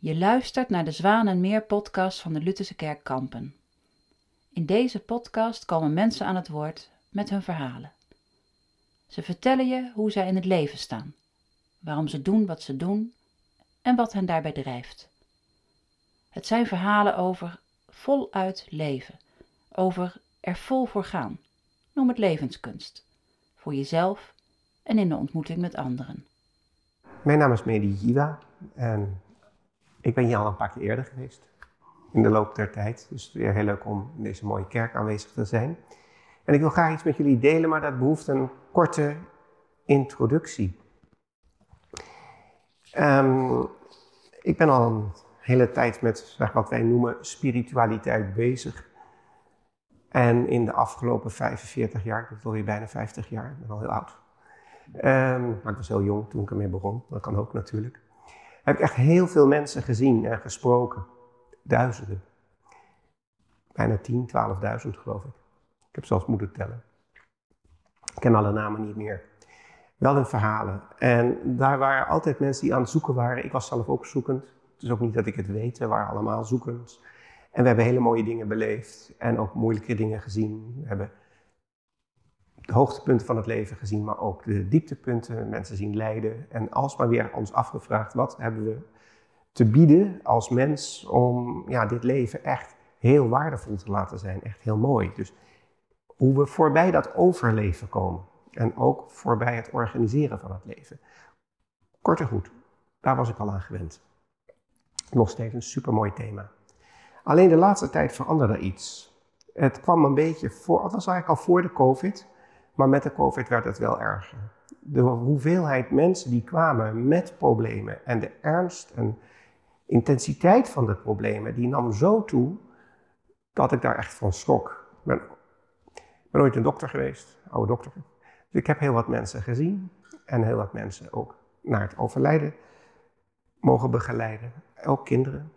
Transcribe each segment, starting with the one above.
Je luistert naar de Zwaan en Meer podcast van de Lutherse Kerk Kampen. In deze podcast komen mensen aan het woord met hun verhalen. Ze vertellen je hoe zij in het leven staan, waarom ze doen wat ze doen en wat hen daarbij drijft. Het zijn verhalen over voluit leven, over er vol voor gaan. Noem het levenskunst, voor jezelf en in de ontmoeting met anderen. Mijn naam is Medi Jiwa en ik ben hier al een paar keer eerder geweest in de loop der tijd. Dus weer heel leuk om in deze mooie kerk aanwezig te zijn. En ik wil graag iets met jullie delen, maar dat behoeft een korte introductie. Ehm, ik ben al een hele tijd met wat wij noemen spiritualiteit bezig. En in de afgelopen 45 jaar, ik ben alweer bijna 50 jaar, ik ben al heel oud. Um, maar ik was heel jong toen ik ermee begon, dat kan ook natuurlijk. Heb ik echt heel veel mensen gezien en gesproken. Duizenden. Bijna 10, 12.000 geloof ik. Ik heb zelfs moeten tellen. Ik ken alle namen niet meer. Wel hun verhalen. En daar waren altijd mensen die aan het zoeken waren. Ik was zelf ook zoekend. Het is ook niet dat ik het weet, we waren allemaal zoekend. En we hebben hele mooie dingen beleefd en ook moeilijke dingen gezien. We hebben de hoogtepunten van het leven gezien, maar ook de dieptepunten, mensen zien lijden. En alsmaar weer ons afgevraagd, wat hebben we te bieden als mens om ja, dit leven echt heel waardevol te laten zijn, echt heel mooi. Dus hoe we voorbij dat overleven komen en ook voorbij het organiseren van het leven. Kort en goed, daar was ik al aan gewend. Nog steeds een supermooi thema. Alleen de laatste tijd veranderde iets. Het kwam een beetje voor, het was eigenlijk al voor de COVID, maar met de COVID werd het wel erger. De hoeveelheid mensen die kwamen met problemen en de ernst en intensiteit van de problemen, die nam zo toe dat ik daar echt van schrok. Ik ben, ben ooit een dokter geweest, oude dokter. Dus ik heb heel wat mensen gezien en heel wat mensen ook naar het overlijden mogen begeleiden. Ook kinderen.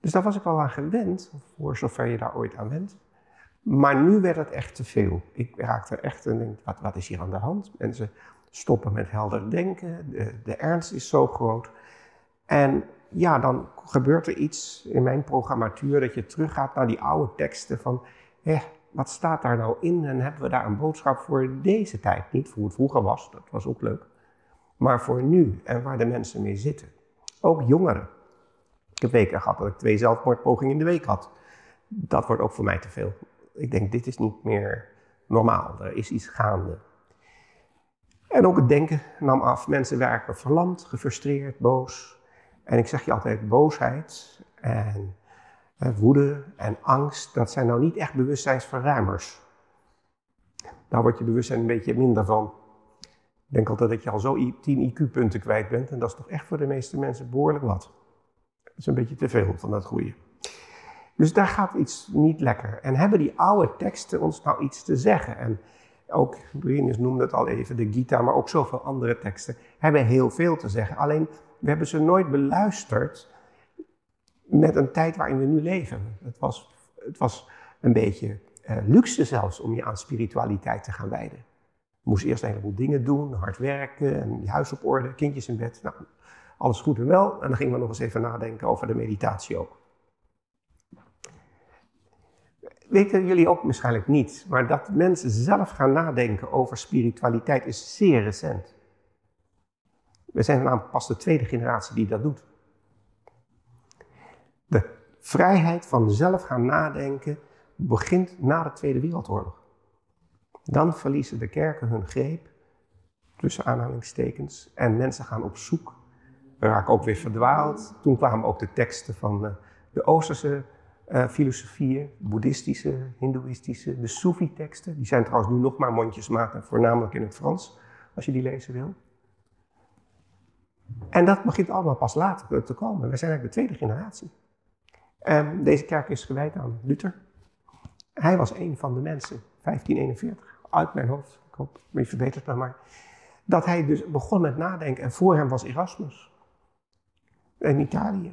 Dus daar was ik al aan gewend, voor zover je daar ooit aan went. Maar nu werd het echt te veel. Ik raakte echt en denk, wat, wat is hier aan de hand? Mensen stoppen met helder denken, de, de ernst is zo groot. En ja, dan gebeurt er iets in mijn programmatuur dat je teruggaat naar die oude teksten van, hé, wat staat daar nou in en hebben we daar een boodschap voor deze tijd? Niet voor hoe het vroeger was, dat was ook leuk, maar voor nu en waar de mensen mee zitten. Ook jongeren. Ik heb weken gehad dat ik twee zelfmoordpogingen in de week had. Dat wordt ook voor mij te veel ik denk, dit is niet meer normaal. Er is iets gaande. En ook het denken nam af. Mensen werken verlamd, gefrustreerd, boos. En ik zeg je altijd, boosheid en woede en angst, dat zijn nou niet echt bewustzijnsverruimers. Daar wordt je bewustzijn een beetje minder van. Ik denk altijd dat je al zo 10 IQ-punten kwijt bent. En dat is toch echt voor de meeste mensen behoorlijk wat. Dat is een beetje te veel van dat goede. Dus daar gaat iets niet lekker. En hebben die oude teksten ons nou iets te zeggen? En ook, Brinus noemde het al even, de Gita, maar ook zoveel andere teksten, hebben heel veel te zeggen. Alleen, we hebben ze nooit beluisterd met een tijd waarin we nu leven. Het was, het was een beetje uh, luxe zelfs om je aan spiritualiteit te gaan wijden. Je moest eerst een heleboel dingen doen, hard werken, en je huis op orde, kindjes in bed. Nou, alles goed en wel. En dan gingen we nog eens even nadenken over de meditatie ook. Weten jullie ook waarschijnlijk niet, maar dat mensen zelf gaan nadenken over spiritualiteit is zeer recent. We zijn namelijk pas de tweede generatie die dat doet. De vrijheid van zelf gaan nadenken begint na de Tweede Wereldoorlog. Dan verliezen de kerken hun greep, tussen aanhalingstekens, en mensen gaan op zoek. We raken ook weer verdwaald. Toen kwamen ook de teksten van de Oosterse uh, filosofieën, boeddhistische, hindoeïstische, de Soefi-teksten. Die zijn trouwens nu nog maar mondjesmaat en voornamelijk in het Frans, als je die lezen wil. En dat begint allemaal pas later te komen. We zijn eigenlijk de tweede generatie. Um, deze kerk is gewijd aan Luther. Hij was een van de mensen, 1541, uit mijn hoofd, ik hoop, je verbetert maar, dat hij dus begon met nadenken. En voor hem was Erasmus. In Italië.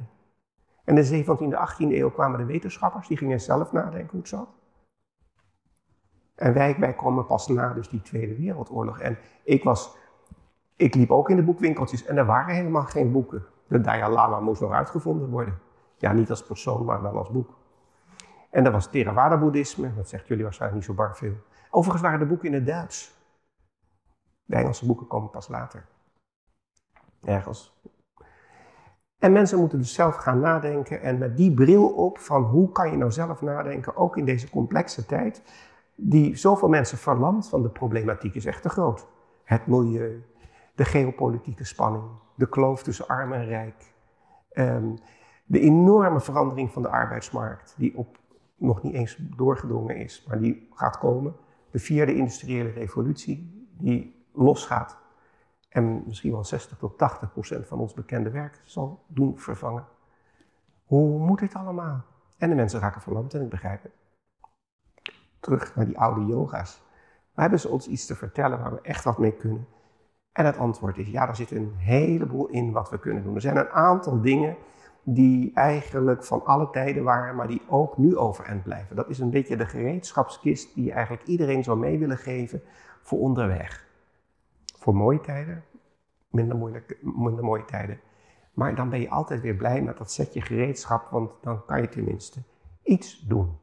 En in de 17e, 18e eeuw kwamen de wetenschappers, die gingen zelf nadenken hoe het zat. En wij, komen pas na dus die Tweede Wereldoorlog. En ik was, ik liep ook in de boekwinkeltjes en er waren helemaal geen boeken. De Dalai Lama moest nog uitgevonden worden. Ja, niet als persoon, maar wel als boek. En dat was Theravada-boeddhisme, dat zegt jullie waarschijnlijk niet zo bar veel. Overigens waren de boeken in het Duits. De Engelse boeken komen pas later. Ergens. En mensen moeten dus zelf gaan nadenken en met die bril op van hoe kan je nou zelf nadenken, ook in deze complexe tijd, die zoveel mensen verlamt, want de problematiek is echt te groot. Het milieu, de geopolitieke spanning, de kloof tussen arm en rijk, ehm, de enorme verandering van de arbeidsmarkt, die op, nog niet eens doorgedrongen is, maar die gaat komen. De vierde industriële revolutie, die losgaat en misschien wel 60 tot 80 procent van ons bekende werk zal doen vervangen. Hoe moet dit allemaal? En de mensen raken verlamd en ik begrijp het. Terug naar die oude yoga's. Waar hebben ze ons iets te vertellen waar we echt wat mee kunnen? En het antwoord is ja, er zit een heleboel in wat we kunnen doen. Er zijn een aantal dingen die eigenlijk van alle tijden waren, maar die ook nu overeind blijven. Dat is een beetje de gereedschapskist die eigenlijk iedereen zou mee willen geven voor onderweg. Voor mooie tijden, minder, minder mooie tijden. Maar dan ben je altijd weer blij met dat setje gereedschap, want dan kan je tenminste iets doen.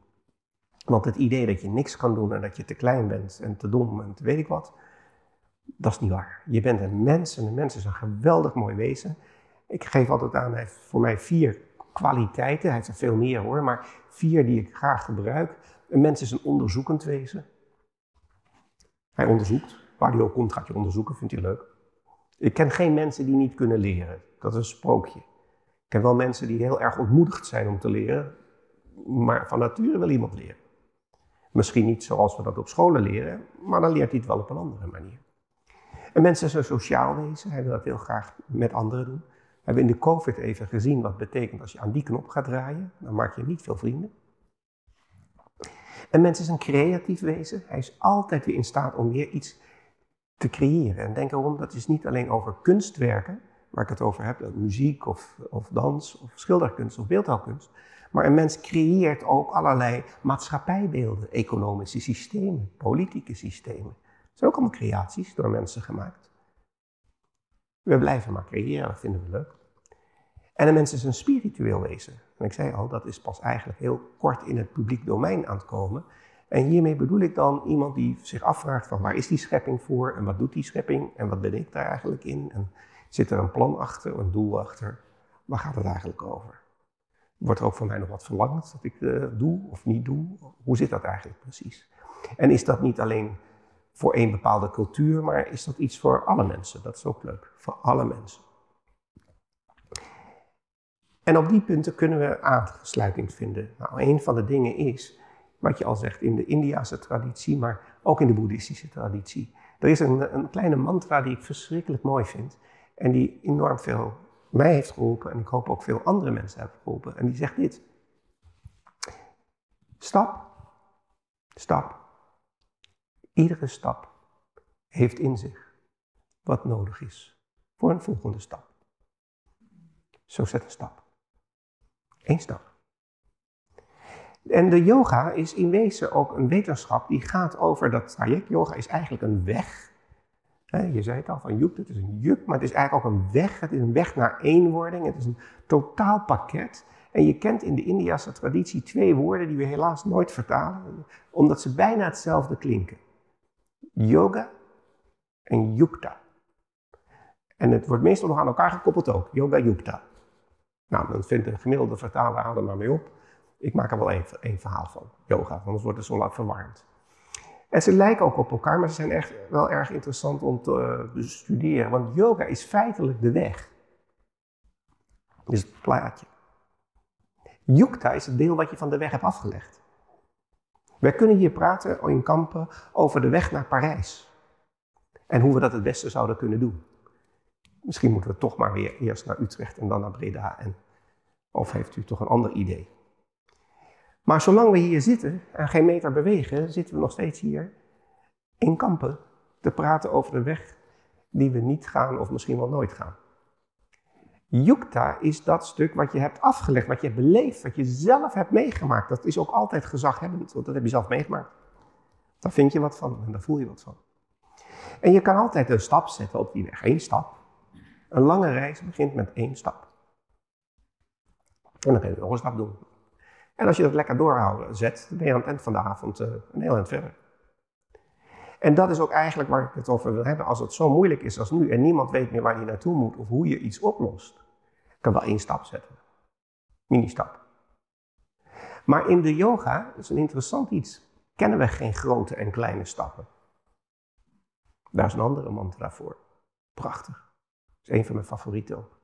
Want het idee dat je niks kan doen en dat je te klein bent en te dom en te weet ik wat, dat is niet waar. Je bent een mens en een mens is een geweldig mooi wezen. Ik geef altijd aan, hij heeft voor mij vier kwaliteiten. Hij heeft er veel meer hoor, maar vier die ik graag gebruik. Een mens is een onderzoekend wezen. Hij onderzoekt. Waar hij ook komt, gaat je onderzoeken, vindt hij leuk. Ik ken geen mensen die niet kunnen leren. Dat is een sprookje. Ik ken wel mensen die heel erg ontmoedigd zijn om te leren, maar van nature wil iemand leren. Misschien niet zoals we dat op scholen leren, maar dan leert hij het wel op een andere manier. Een mens is een sociaal wezen, hij wil dat heel graag met anderen doen. We hebben in de COVID even gezien wat betekent als je aan die knop gaat draaien. Dan maak je niet veel vrienden. Een mens is een creatief wezen. Hij is altijd weer in staat om weer iets te creëren. En denk erom, dat is niet alleen over kunstwerken, waar ik het over heb, muziek of, of dans of schilderkunst of beeldhouwkunst. Maar een mens creëert ook allerlei maatschappijbeelden, economische systemen, politieke systemen. Dat zijn ook allemaal creaties door mensen gemaakt. We blijven maar creëren, dat vinden we leuk. En een mens is een spiritueel wezen. En ik zei al, dat is pas eigenlijk heel kort in het publiek domein aan het komen. En hiermee bedoel ik dan iemand die zich afvraagt van waar is die schepping voor en wat doet die schepping en wat ben ik daar eigenlijk in en zit er een plan achter, een doel achter, waar gaat het eigenlijk over? Wordt er ook van mij nog wat verlangd dat ik uh, doe of niet doe? Hoe zit dat eigenlijk precies? En is dat niet alleen voor één bepaalde cultuur, maar is dat iets voor alle mensen? Dat is ook leuk, voor alle mensen. En op die punten kunnen we aansluiting vinden. Nou, een van de dingen is wat je al zegt in de Indiase traditie, maar ook in de boeddhistische traditie. Er is een, een kleine mantra die ik verschrikkelijk mooi vind en die enorm veel mij heeft geholpen en ik hoop ook veel andere mensen heeft geholpen. En die zegt dit. Stap, stap. Iedere stap heeft in zich wat nodig is voor een volgende stap. Zo zet een stap. Eén stap. En de yoga is in wezen ook een wetenschap die gaat over dat traject. Yoga is eigenlijk een weg. Je zei het al van juk, het is een juk, maar het is eigenlijk ook een weg. Het is een weg naar eenwording. Het is een totaal pakket. En je kent in de Indiase traditie twee woorden die we helaas nooit vertalen, omdat ze bijna hetzelfde klinken. Yoga en yukta. En het wordt meestal nog aan elkaar gekoppeld ook. Yoga, yukta. Nou, dan vindt de gemiddelde vertaler er maar mee op. Ik maak er wel één, één verhaal van, yoga, anders wordt het zo lang verwarrend. En ze lijken ook op elkaar, maar ze zijn echt wel erg interessant om te bestuderen. Want yoga is feitelijk de weg. Dit is het plaatje. Yukta is het deel wat je van de weg hebt afgelegd. Wij kunnen hier praten in Kampen over de weg naar Parijs. En hoe we dat het beste zouden kunnen doen. Misschien moeten we toch maar weer eerst naar Utrecht en dan naar Breda. En, of heeft u toch een ander idee? Maar zolang we hier zitten en geen meter bewegen, zitten we nog steeds hier in kampen te praten over de weg die we niet gaan of misschien wel nooit gaan. Yukta is dat stuk wat je hebt afgelegd, wat je hebt beleefd, wat je zelf hebt meegemaakt. Dat is ook altijd gezaghebbend, want dat heb je zelf meegemaakt. Daar vind je wat van en daar voel je wat van. En je kan altijd een stap zetten op die weg, één stap. Een lange reis begint met één stap. En dan ga je nog een stap doen. En als je dat lekker doorzet, dan ben je aan het eind van de avond uh, een heel eind verder. En dat is ook eigenlijk waar ik het over wil hebben. Als het zo moeilijk is als nu en niemand weet meer waar hij naartoe moet of hoe je iets oplost, kan wel één stap zetten. Mini-stap. Maar in de yoga, dat is een interessant iets, kennen we geen grote en kleine stappen. Daar is een andere mantra voor. Prachtig. Dat is een van mijn favorieten ook.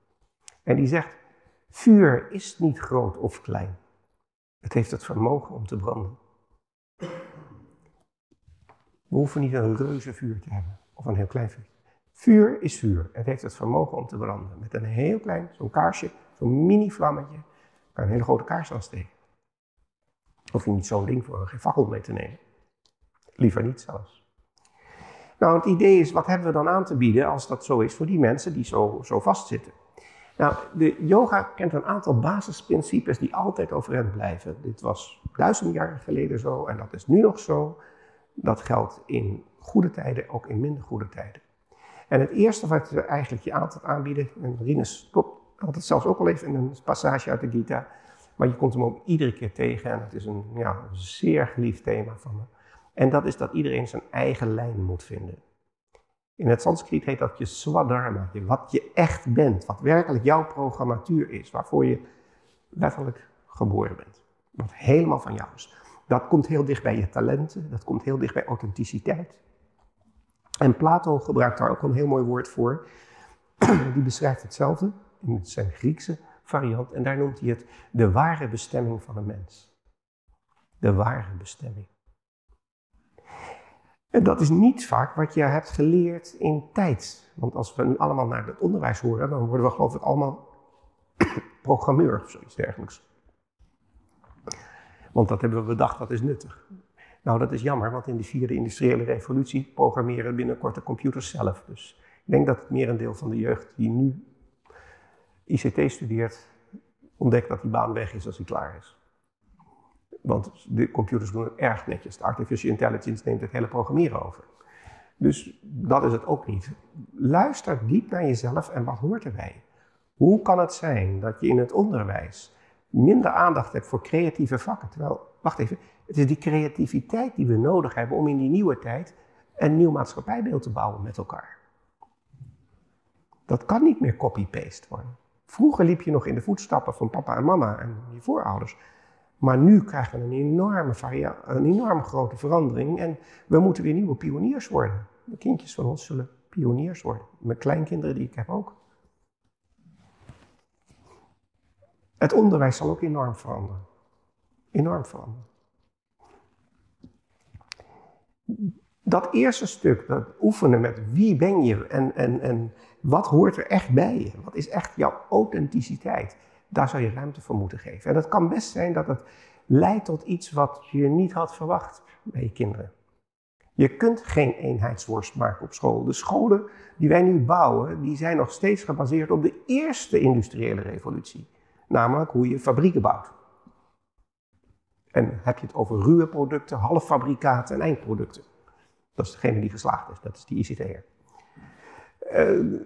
En die zegt, vuur is niet groot of klein. Het heeft het vermogen om te branden. We hoeven niet een reuze vuur te hebben of een heel klein vuur. Vuur is vuur. Het heeft het vermogen om te branden. Met een heel klein, zo'n kaarsje, zo'n mini vlammetje, kan een hele grote kaars aansteken. Of je niet zo'n ding voor geen fakkel mee te nemen. Liever niet zelfs. Nou, het idee is, wat hebben we dan aan te bieden als dat zo is voor die mensen die zo, zo vastzitten? Nou, de yoga kent een aantal basisprincipes die altijd overeind blijven. Dit was duizend jaar geleden zo en dat is nu nog zo. Dat geldt in goede tijden, ook in minder goede tijden. En het eerste wat we eigenlijk je altijd aanbieden, en Rinus stopt altijd zelfs ook al even in een passage uit de Gita, maar je komt hem ook iedere keer tegen en het is een, ja, zeer geliefd thema van me. En dat is dat iedereen zijn eigen lijn moet vinden. In het Sanskriet heet dat je swadharma, wat je echt bent, wat werkelijk jouw programmatuur is, waarvoor je letterlijk geboren bent. Wat helemaal van jou is. Dat komt heel dicht bij je talenten, dat komt heel dicht bij authenticiteit. En Plato gebruikt daar ook een heel mooi woord voor. Die beschrijft hetzelfde in zijn Griekse variant en daar noemt hij het de ware bestemming van een mens. De ware bestemming. En dat is niet vaak wat je hebt geleerd in tijd. Want als we nu allemaal naar het onderwijs horen, dan worden we geloof ik allemaal programmeur of zoiets dergelijks. Want dat hebben we bedacht, dat is nuttig. Nou, dat is jammer, want in de vierde industriële revolutie programmeren binnenkort de computers zelf. Dus ik denk dat het merendeel van de jeugd die nu ICT studeert, ontdekt dat die baan weg is als hij klaar is. Want de computers doen het erg netjes. De artificial intelligence neemt het hele programmeren over. Dus dat is het ook niet. Luister diep naar jezelf en wat hoort erbij? Hoe kan het zijn dat je in het onderwijs minder aandacht hebt voor creatieve vakken? Terwijl, wacht even, het is die creativiteit die we nodig hebben om in die nieuwe tijd een nieuw maatschappijbeeld te bouwen met elkaar. Dat kan niet meer copy-paste worden. Vroeger liep je nog in de voetstappen van papa en mama en je voorouders. Maar nu krijgen we een enorme, een enorme grote verandering en we moeten weer nieuwe pioniers worden. De kindjes van ons zullen pioniers worden. Mijn kleinkinderen die ik heb ook. Het onderwijs zal ook enorm veranderen. Enorm veranderen. Dat eerste stuk, dat oefenen met wie ben je en, en, en wat hoort er echt bij je? Wat is echt jouw authenticiteit? Daar zou je ruimte voor moeten geven. En het kan best zijn dat het leidt tot iets wat je niet had verwacht bij je kinderen. Je kunt geen eenheidsworst maken op school. De scholen die wij nu bouwen, die zijn nog steeds gebaseerd op de eerste industriële revolutie. Namelijk hoe je fabrieken bouwt. En heb je het over ruwe producten, halffabrikaten en eindproducten. Dat is degene die geslaagd is, dat is die ICT'er. Uh,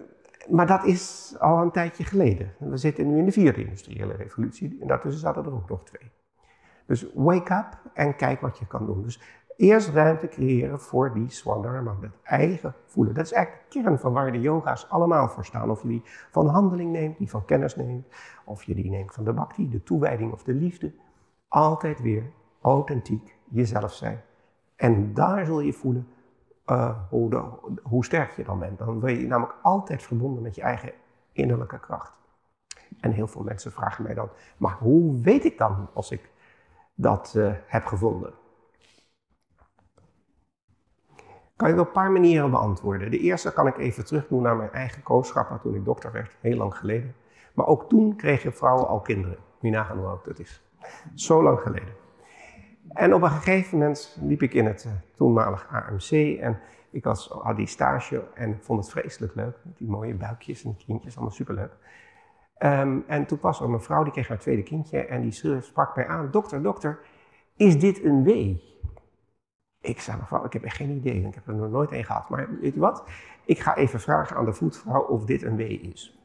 maar dat is al een tijdje geleden. We zitten nu in de vierde industriële revolutie en daartussen zaten er ook nog twee. Dus wake up en kijk wat je kan doen. Dus eerst ruimte creëren voor die Swadharma, het eigen voelen. Dat is eigenlijk de kern van waar de yoga's allemaal voor staan. Of je die van handeling neemt, die van kennis neemt, of je die neemt van de bhakti, de toewijding of de liefde. Altijd weer authentiek jezelf zijn. En daar zul je voelen uh, hoe, sterk je dan bent. Dan ben je namelijk altijd verbonden met je eigen innerlijke kracht. En heel veel mensen vragen mij dan, maar hoe weet ik dan als ik dat uh, heb gevonden? Kan je op een paar manieren beantwoorden. De eerste kan ik even terug doen naar mijn eigen kooschapper toen ik dokter werd, heel lang geleden. Maar ook toen kregen vrouwen al kinderen. Je nagaan hoe dat is. Zo lang geleden. En op een gegeven moment liep ik in het uh, toenmalig AMC en ik was, had die stage en vond het vreselijk leuk. Die mooie buikjes en kindjes, allemaal superleuk. Um, en toen was er een mevrouw, die kreeg haar tweede kindje en die sprak mij aan. Dokter, dokter, is dit een W? Ik zei, mevrouw, ik heb echt geen idee. Ik heb er nog nooit een gehad. Maar weet je wat? Ik ga even vragen aan de voetvrouw of dit een W is.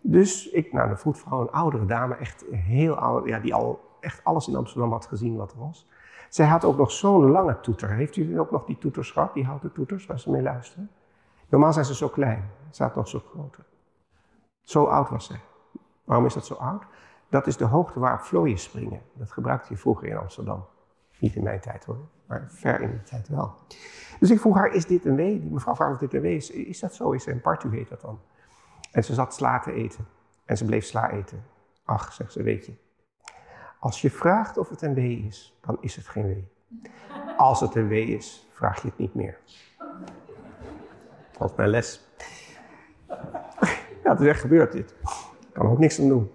Dus ik naar de voetvrouw, een oudere dame, echt heel oud, ja, die al echt alles in Amsterdam had gezien wat er was. Zij had ook nog zo'n lange toeter. Heeft u ook nog die toeters gehad, die houten toeters, waar ze mee luisteren? Normaal zijn ze zo klein, ze had nog zo groter. Zo oud was zij. Waarom is dat zo oud? Dat is de hoogte waarop vlooien springen. Dat gebruikte je vroeger in Amsterdam. Niet in mijn tijd hoor, maar ver in die tijd wel. Dus ik vroeg haar, is dit een wee? Mevrouw vraagt of dit een wee is. Is dat zo? Is een partu heet dat dan? En ze zat sla te eten. En ze bleef sla eten. Ach, zegt ze, weet je. Als je vraagt of het een wee is, dan is het geen wee. Als het een wee is, vraag je het niet meer. Dat is mijn les. Ja, het is echt gebeurd dit. Ik kan er ook niks aan doen.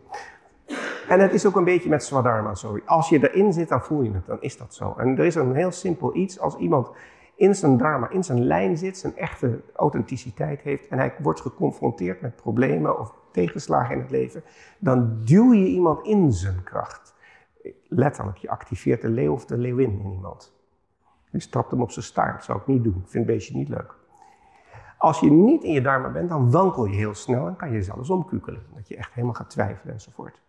En het is ook een beetje met Swadharma, sorry. Als je erin zit, dan voel je het, dan is dat zo. En er is een heel simpel iets, als iemand in zijn dharma, in zijn lijn zit, zijn echte authenticiteit heeft en hij wordt geconfronteerd met problemen of tegenslagen in het leven, dan duw je iemand in zijn kracht. Letterlijk, je activeert de leeuw of de leeuwin in iemand. Je stapt hem op zijn staart, zou ik niet doen. Ik vind het beestje niet leuk. Als je niet in je dharma bent, dan wankel je heel snel en kan je zelfs omkukelen. Dat je echt helemaal gaat twijfelen enzovoort.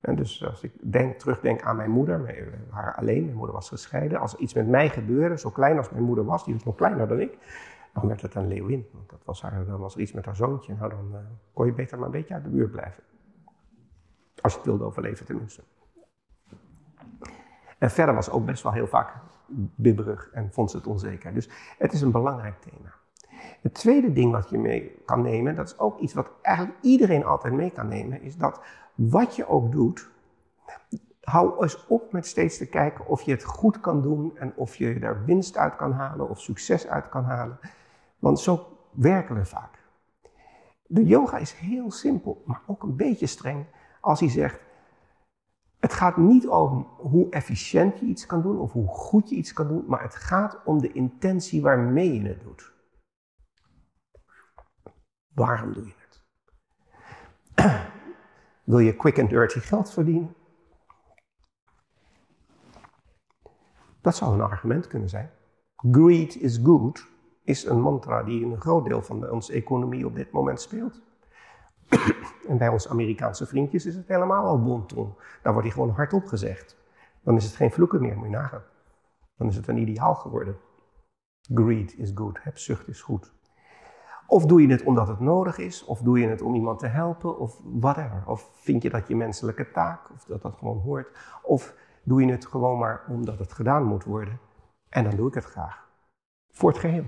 En dus als ik denk, terugdenk aan mijn moeder, haar alleen, mijn moeder was gescheiden. Als er iets met mij gebeurde, zo klein als mijn moeder was, die was nog kleiner dan ik, dan werd het een leeuwin. Want dat was haar, dan was er iets met haar zoontje. Nou, dan uh, kon je beter maar een beetje uit de buurt blijven. Als je het wilde overleven tenminste. En verder was ook best wel heel vaak bibberig en vond ze het onzeker. Dus het is een belangrijk thema. Het tweede ding wat je mee kan nemen, dat is ook iets wat eigenlijk iedereen altijd mee kan nemen, is dat wat je ook doet, hou eens op met steeds te kijken of je het goed kan doen en of je daar winst uit kan halen of succes uit kan halen. Want zo werken we vaak. De yoga is heel simpel, maar ook een beetje streng als hij zegt: het gaat niet om hoe efficiënt je iets kan doen of hoe goed je iets kan doen, maar het gaat om de intentie waarmee je het doet. Waarom doe je het? Wil je quick and dirty geld verdienen? Dat zou een argument kunnen zijn. Greed is good is een mantra die een groot deel van onze economie op dit moment speelt. En bij onze Amerikaanse vriendjes is het helemaal al bonton. Daar wordt die gewoon hardop gezegd. Dan is het geen vloeken meer, moet je. Dan is het een ideaal geworden. Greed is good, hebzucht is goed. Of doe je het omdat het nodig is, of doe je het om iemand te helpen, of whatever. Of vind je dat je menselijke taak, of dat dat gewoon hoort. Of doe je het gewoon maar omdat het gedaan moet worden. En dan doe ik het graag. Voor het geheel.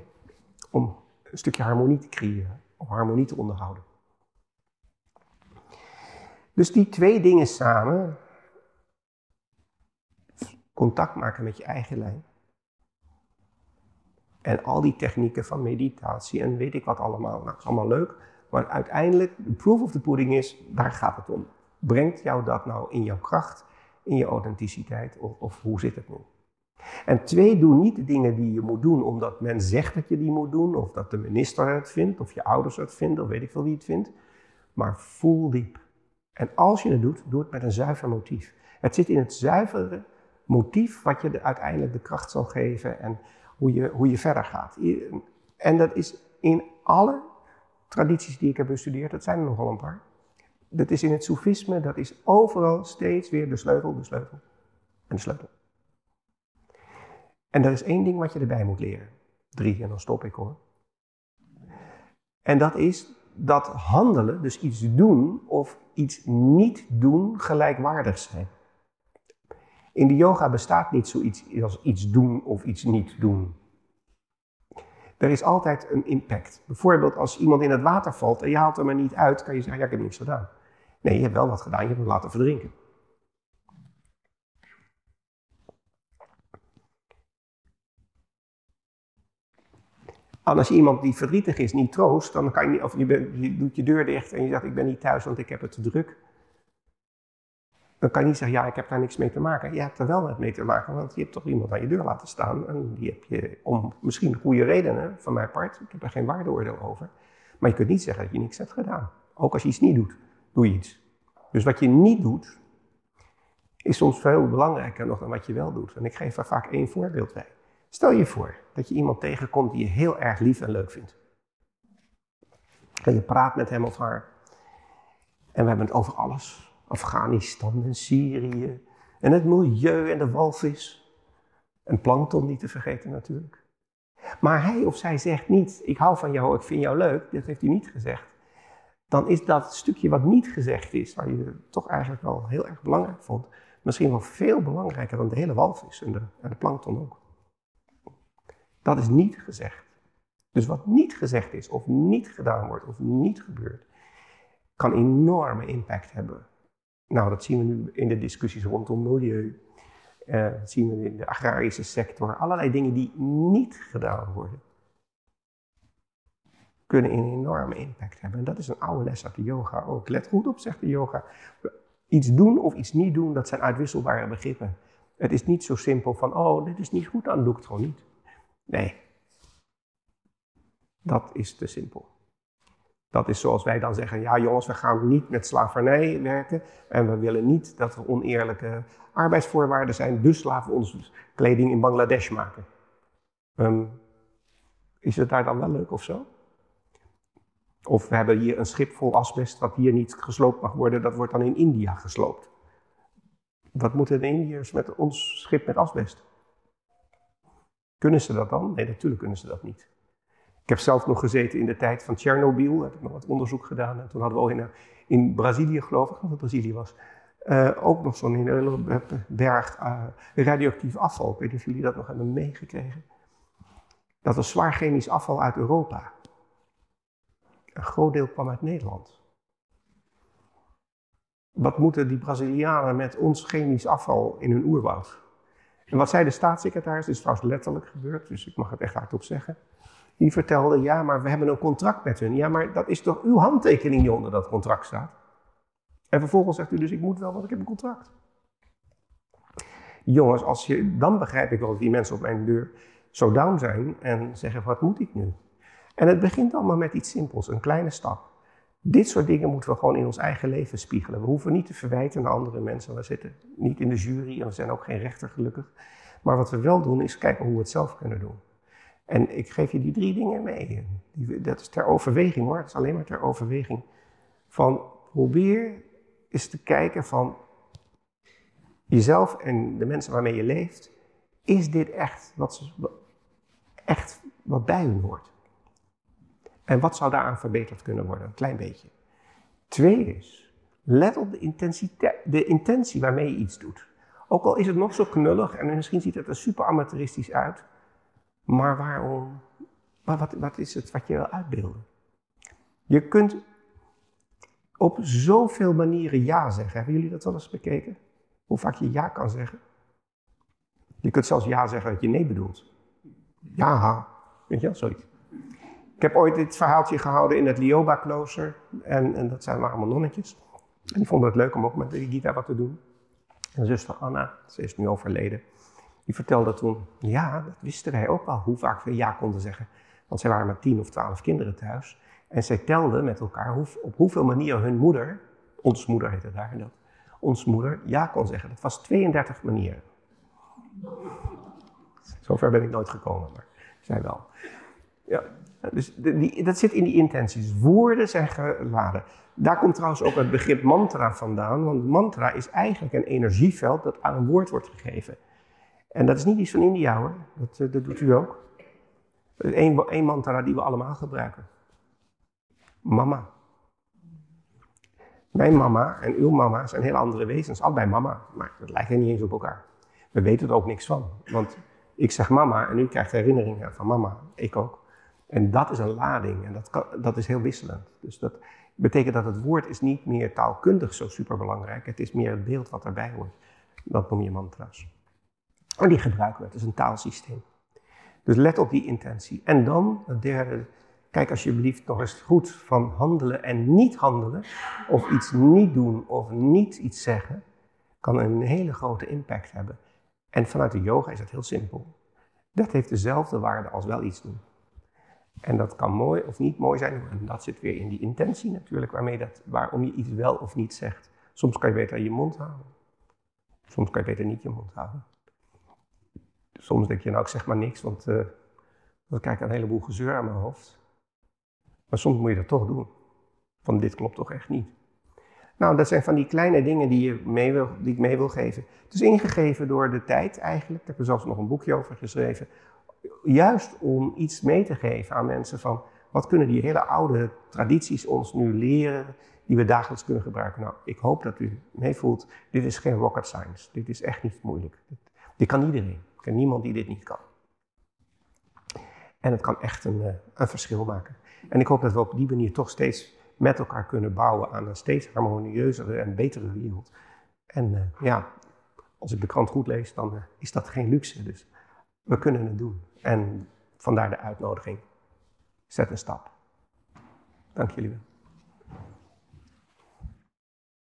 Om een stukje harmonie te creëren, om harmonie te onderhouden. Dus die twee dingen samen, contact maken met je eigen lijn, en al die technieken van meditatie en weet ik wat allemaal. Nou, is allemaal leuk. Maar uiteindelijk, de proof of the pudding is, daar gaat het om. Brengt jou dat nou in jouw kracht, in je authenticiteit of, of hoe zit het nu? En twee, doe niet de dingen die je moet doen omdat men zegt dat je die moet doen, of dat de minister het vindt, of je ouders het vinden, of weet ik veel wie het vindt. Maar voel diep. En als je het doet, doe het met een zuiver motief. Het zit in het zuivere motief wat je uiteindelijk de kracht zal geven en hoe je, hoe je verder gaat. En dat is in alle tradities die ik heb bestudeerd, dat zijn er nogal een paar. Dat is in het soefisme, dat is overal steeds weer de sleutel, de sleutel en de sleutel. En er is één ding wat je erbij moet leren. Drie, en dan stop ik hoor. En dat is dat handelen, dus iets doen of iets niet doen, gelijkwaardig zijn. In de yoga bestaat niet zoiets als iets doen of iets niet doen. Er is altijd een impact. Bijvoorbeeld als iemand in het water valt en je haalt hem er niet uit, kan je zeggen, ja, ik heb niks gedaan. Nee, je hebt wel wat gedaan, je hebt hem laten verdrinken. Als je iemand die verdrietig is niet troost, dan kan je of je, doet je deur dicht en je zegt, ik ben niet thuis, want ik heb het te druk. Dan kan je niet zeggen, ja, ik heb daar niks mee te maken. Je hebt er wel wat mee te maken, want je hebt toch iemand aan je deur laten staan. En die heb je om misschien goede redenen, van mijn part, ik heb er geen waardeoordeel over. Maar je kunt niet zeggen dat je niks hebt gedaan. Ook als je iets niet doet, doe je iets. Dus wat je niet doet, is soms veel belangrijker nog dan wat je wel doet. En ik geef daar vaak één voorbeeld bij. Stel je voor dat je iemand tegenkomt die je heel erg lief en leuk vindt. En je praat met hem of haar En we hebben het over alles. Afghanistan en Syrië. En het milieu en de walvis. En plankton niet te vergeten natuurlijk. Maar hij of zij zegt niet, ik hou van jou, ik vind jou leuk. Dat heeft hij niet gezegd. Dan is dat stukje wat niet gezegd is, waar je toch eigenlijk wel heel erg belangrijk vond, misschien wel veel belangrijker dan de hele walvis en de, en de plankton ook. Dat is niet gezegd. Dus wat niet gezegd is, of niet gedaan wordt, of niet gebeurt, kan enorme impact hebben. Nou, dat zien we nu in de discussies rondom milieu. Uh, dat zien we in de agrarische sector. Allerlei dingen die niet gedaan worden, kunnen een enorme impact hebben. En dat is een oude les uit de yoga ook. Let goed op, zegt de yoga. Iets doen of iets niet doen, dat zijn uitwisselbare begrippen. Het is niet zo simpel van, oh, dit is niet goed, dan doe ik het gewoon niet. Nee, dat is te simpel. Dat is zoals wij dan zeggen, ja jongens, we gaan niet met slavernij werken en we willen niet dat er oneerlijke arbeidsvoorwaarden zijn, dus laten we onze kleding in Bangladesh maken. Um, is het daar dan wel leuk of zo? Of we hebben hier een schip vol asbest dat hier niet gesloopt mag worden, dat wordt dan in India gesloopt. Wat moeten de Indiërs met ons schip met asbest? Kunnen ze dat dan? Nee, natuurlijk kunnen ze dat niet. Ik heb zelf nog gezeten in de tijd van Tsjernobyl, heb ik nog wat onderzoek gedaan. En toen hadden we ook in, in Brazilië, geloof ik, dat het Brazilië was, uh, ook nog zo'n hele berg uh, radioactief afval. Ik weet niet of jullie dat nog hebben meegekregen. Dat was zwaar chemisch afval uit Europa. Een groot deel kwam uit Nederland. Wat moeten die Brazilianen met ons chemisch afval in hun oerwoud? En wat zei de staatssecretaris, dit is trouwens letterlijk gebeurd, dus ik mag het echt hardop zeggen. Die vertelde, ja, maar we hebben een contract met hun. Ja, maar dat is toch uw handtekening die onder dat contract staat? En vervolgens zegt u dus, ik moet wel, want ik heb een contract. Jongens, als je, dan begrijp ik wel dat die mensen op mijn deur zo down zijn en zeggen, wat moet ik nu? En het begint allemaal met iets simpels, een kleine stap. Dit soort dingen moeten we gewoon in ons eigen leven spiegelen. We hoeven niet te verwijten naar andere mensen. We zitten niet in de jury en we zijn ook geen rechter gelukkig. Maar wat we wel doen is kijken hoe we het zelf kunnen doen. En ik geef je die drie dingen mee. dat is ter overweging hoor, het is alleen maar ter overweging. Van probeer eens te kijken van jezelf en de mensen waarmee je leeft. Is dit echt wat, echt wat bij u hoort? En wat zou daaraan verbeterd kunnen worden? Een klein beetje. Twee is, let op de, intensiteit, de intentie waarmee je iets doet. Ook al is het nog zo knullig en misschien ziet het er super amateuristisch uit. Maar waarom? Maar wat, wat is het wat je wil uitbeelden? Je kunt op zoveel manieren ja zeggen. Hebben jullie dat wel eens bekeken? Hoe vaak je ja kan zeggen? Je kunt zelfs ja zeggen dat je nee bedoelt. Ja, weet je wel, zoiets. Ik heb ooit dit verhaaltje gehouden in het Lioba-klooster. En, en, dat zijn maar allemaal nonnetjes. En die vonden het leuk om ook met de gitaar wat te doen. En zuster Anna, ze is nu overleden, die vertelde toen, ja, dat wisten wij ook al, hoe vaak we ja konden zeggen. Want zij waren met tien of twaalf kinderen thuis. En zij telden met elkaar hoe, op hoeveel manieren hun moeder, ons moeder heette daar dat, ons moeder ja kon zeggen. Dat was 32 manieren. Zover ben ik nooit gekomen, maar zij wel. Ja, dus die, dat zit in die intenties. Woorden zijn geladen. Daar komt trouwens ook het begrip mantra vandaan, want mantra is eigenlijk een energieveld dat aan een woord wordt gegeven. En dat is niet iets van India hoor, dat, eh, dat doet u ook. Eén mantra die we allemaal gebruiken. Mama. Mijn mama en uw mama zijn heel andere wezens, allebei mama, maar dat lijkt niet eens op elkaar. We weten er ook niks van, want ik zeg mama en u krijgt herinneringen van mama, ik ook. En dat is een lading en dat, dat is heel wisselend. Dus dat betekent dat het woord is niet meer taalkundig zo superbelangrijk, het is meer het beeld wat erbij hoort. Dat noem je mantra's. En die gebruiken we, het is een taalsysteem. Dus let op die intentie. En dan, het derde, kijk alsjeblieft nog eens goed van handelen en niet handelen, of iets niet doen of niet iets zeggen, kan een hele grote impact hebben. En vanuit de yoga is dat heel simpel. Dat heeft dezelfde waarde als wel iets doen. En dat kan mooi of niet mooi zijn. En dat zit weer in die intentie natuurlijk, waarmee dat, waarom je iets wel of niet zegt. Soms kan je beter je mond houden. Soms kan je beter niet je mond houden. Soms denk je, nou ik zeg maar niks, want uh, dan krijg ik een heleboel gezeur aan mijn hoofd. Maar soms moet je dat toch doen. Van dit klopt toch echt niet. Nou, dat zijn van die kleine dingen die, je mee wil, die ik mee wil geven. Het is ingegeven door de tijd eigenlijk. Ik heb er zelfs nog een boekje over geschreven. Juist om iets mee te geven aan mensen van... wat kunnen die hele oude tradities ons nu leren... die we dagelijks kunnen gebruiken. Nou, ik hoop dat u meevoelt. Dit is geen rocket science. Dit is echt niet moeilijk. Dit, kan iedereen. Ik ken niemand die dit niet kan. En het kan echt een, eh, een verschil maken. En ik hoop dat we op die manier toch steeds met elkaar kunnen bouwen aan een steeds harmonieuzere en betere wereld. En uh, ja, als ik de krant goed lees, dan uh, is dat geen luxe. Dus we kunnen het doen. En vandaar de uitnodiging. Zet een stap. Dank jullie wel.